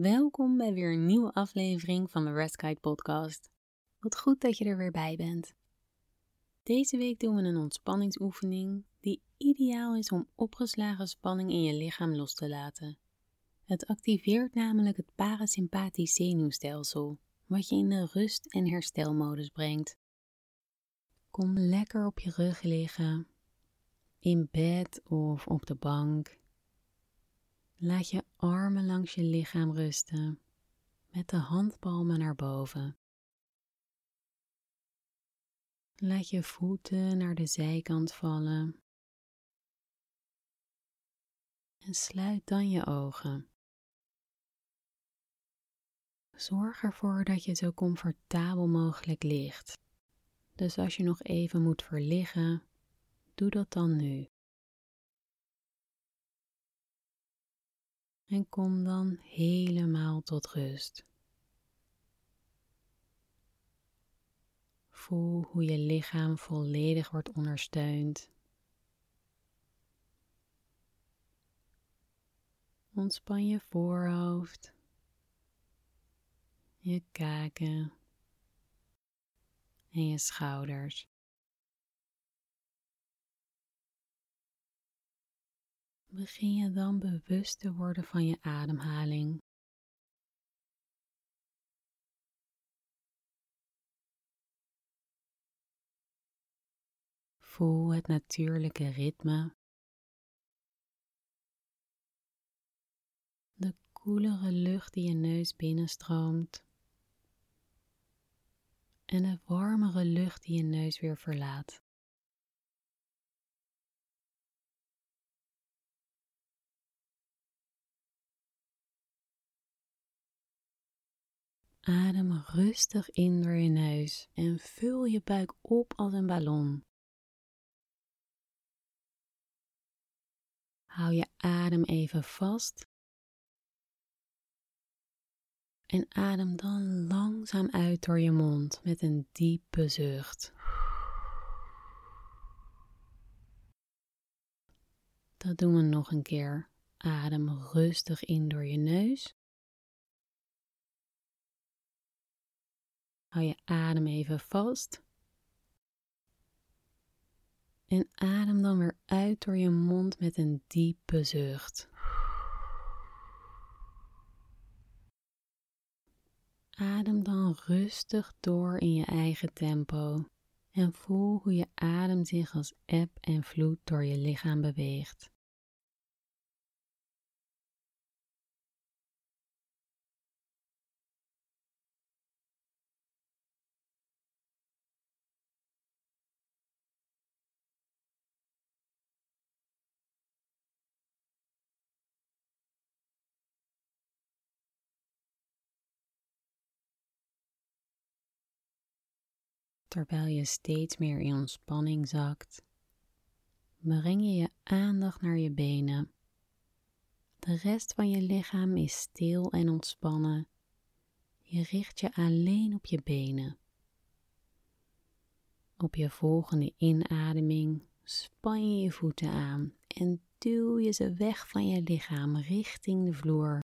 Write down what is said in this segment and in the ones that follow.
Welkom bij weer een nieuwe aflevering van de Guide podcast. Wat goed dat je er weer bij bent. Deze week doen we een ontspanningsoefening die ideaal is om opgeslagen spanning in je lichaam los te laten. Het activeert namelijk het parasympathisch zenuwstelsel, wat je in de rust- en herstelmodus brengt. Kom lekker op je rug liggen, in bed of op de bank. Laat je armen langs je lichaam rusten, met de handpalmen naar boven. Laat je voeten naar de zijkant vallen. En sluit dan je ogen. Zorg ervoor dat je zo comfortabel mogelijk ligt. Dus als je nog even moet verliggen, doe dat dan nu. En kom dan helemaal tot rust. Voel hoe je lichaam volledig wordt ondersteund. Ontspan je voorhoofd, je kaken en je schouders. Begin je dan bewust te worden van je ademhaling. Voel het natuurlijke ritme. De koelere lucht die je neus binnenstroomt. En de warmere lucht die je neus weer verlaat. Adem rustig in door je neus en vul je buik op als een ballon. Hou je adem even vast. En adem dan langzaam uit door je mond met een diepe zucht. Dat doen we nog een keer. Adem rustig in door je neus. Hou je adem even vast. En adem dan weer uit door je mond met een diepe zucht. Adem dan rustig door in je eigen tempo en voel hoe je adem zich als eb en vloed door je lichaam beweegt. Terwijl je steeds meer in ontspanning zakt, breng je je aandacht naar je benen. De rest van je lichaam is stil en ontspannen. Je richt je alleen op je benen. Op je volgende inademing span je je voeten aan en duw je ze weg van je lichaam richting de vloer.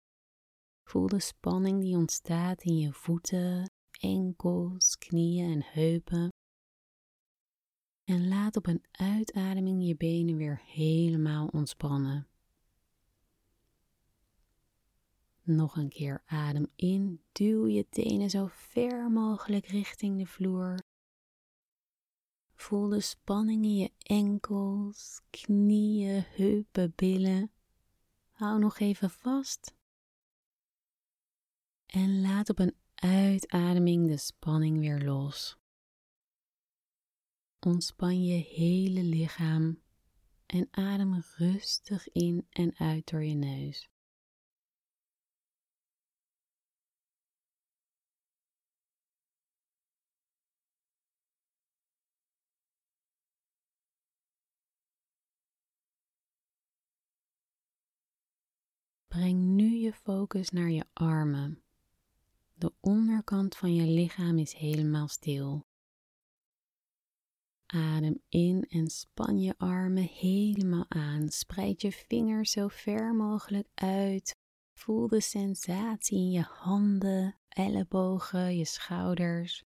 Voel de spanning die ontstaat in je voeten enkels, knieën en heupen. En laat op een uitademing je benen weer helemaal ontspannen. Nog een keer adem in, duw je tenen zo ver mogelijk richting de vloer. Voel de spanning in je enkels, knieën, heupen, billen. Hou nog even vast. En laat op een uitademing de spanning weer los. Ontspan je hele lichaam en adem rustig in en uit door je neus. Breng nu je focus naar je armen. De onderkant van je lichaam is helemaal stil. Adem in en span je armen helemaal aan. Spreid je vingers zo ver mogelijk uit. Voel de sensatie in je handen, ellebogen, je schouders.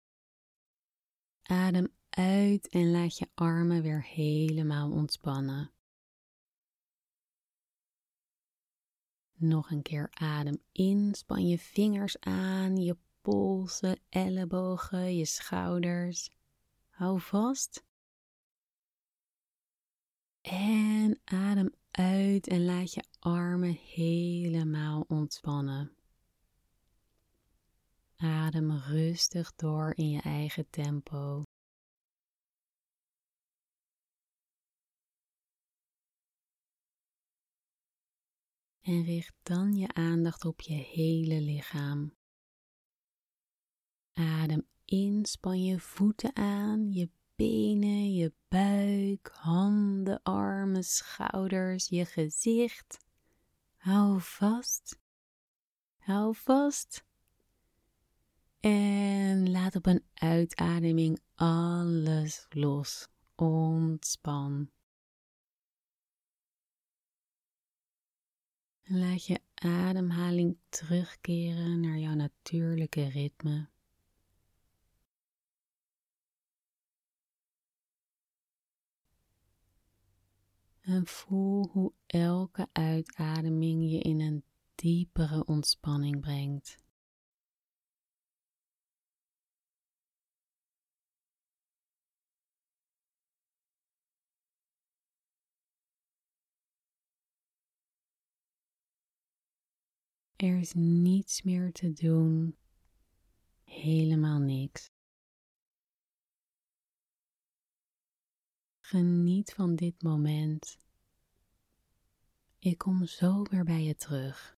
Adem uit en laat je armen weer helemaal ontspannen. Nog een keer adem in, span je vingers aan, je polsen, ellebogen, je schouders. Hou vast. En adem uit en laat je armen helemaal ontspannen. Adem rustig door in je eigen tempo. En richt dan je aandacht op je hele lichaam. Adem in, span je voeten aan, je benen, je buik, handen, armen, schouders, je gezicht. Hou vast. Hou vast. En laat op een uitademing alles los. Ontspan. Laat je ademhaling terugkeren naar jouw natuurlijke ritme. En voel hoe elke uitademing je in een diepere ontspanning brengt. Er is niets meer te doen, helemaal niks. Geniet van dit moment. Ik kom zo weer bij je terug.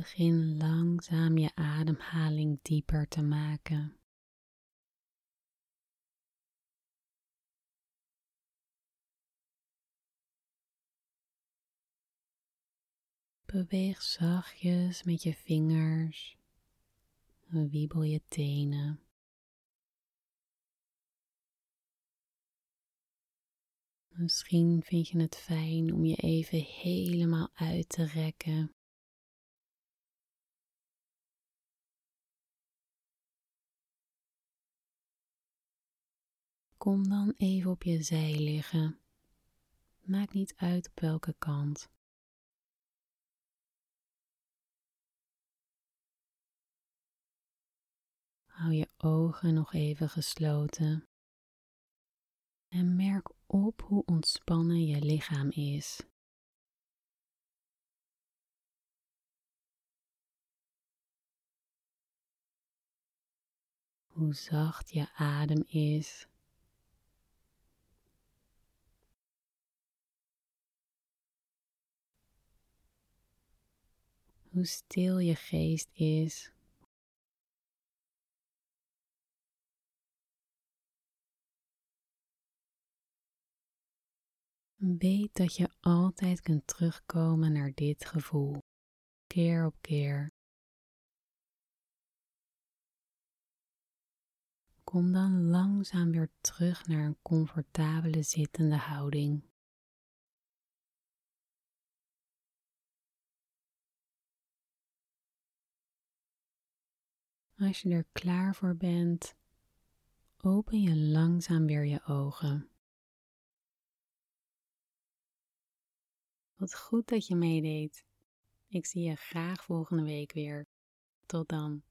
Begin langzaam je ademhaling dieper te maken. Beweeg zachtjes met je vingers. Wiebel je tenen. Misschien vind je het fijn om je even helemaal uit te rekken. Kom dan even op je zij liggen. Maakt niet uit op welke kant. Hou je ogen nog even gesloten. En merk op hoe ontspannen je lichaam is. Hoe zacht je adem is. hoe stil je geest is. Weet dat je altijd kunt terugkomen naar dit gevoel, keer op keer. Kom dan langzaam weer terug naar een comfortabele zittende houding. Als je er klaar voor bent, open je langzaam weer je ogen. Wat goed dat je meedeed. Ik zie je graag volgende week weer. Tot dan.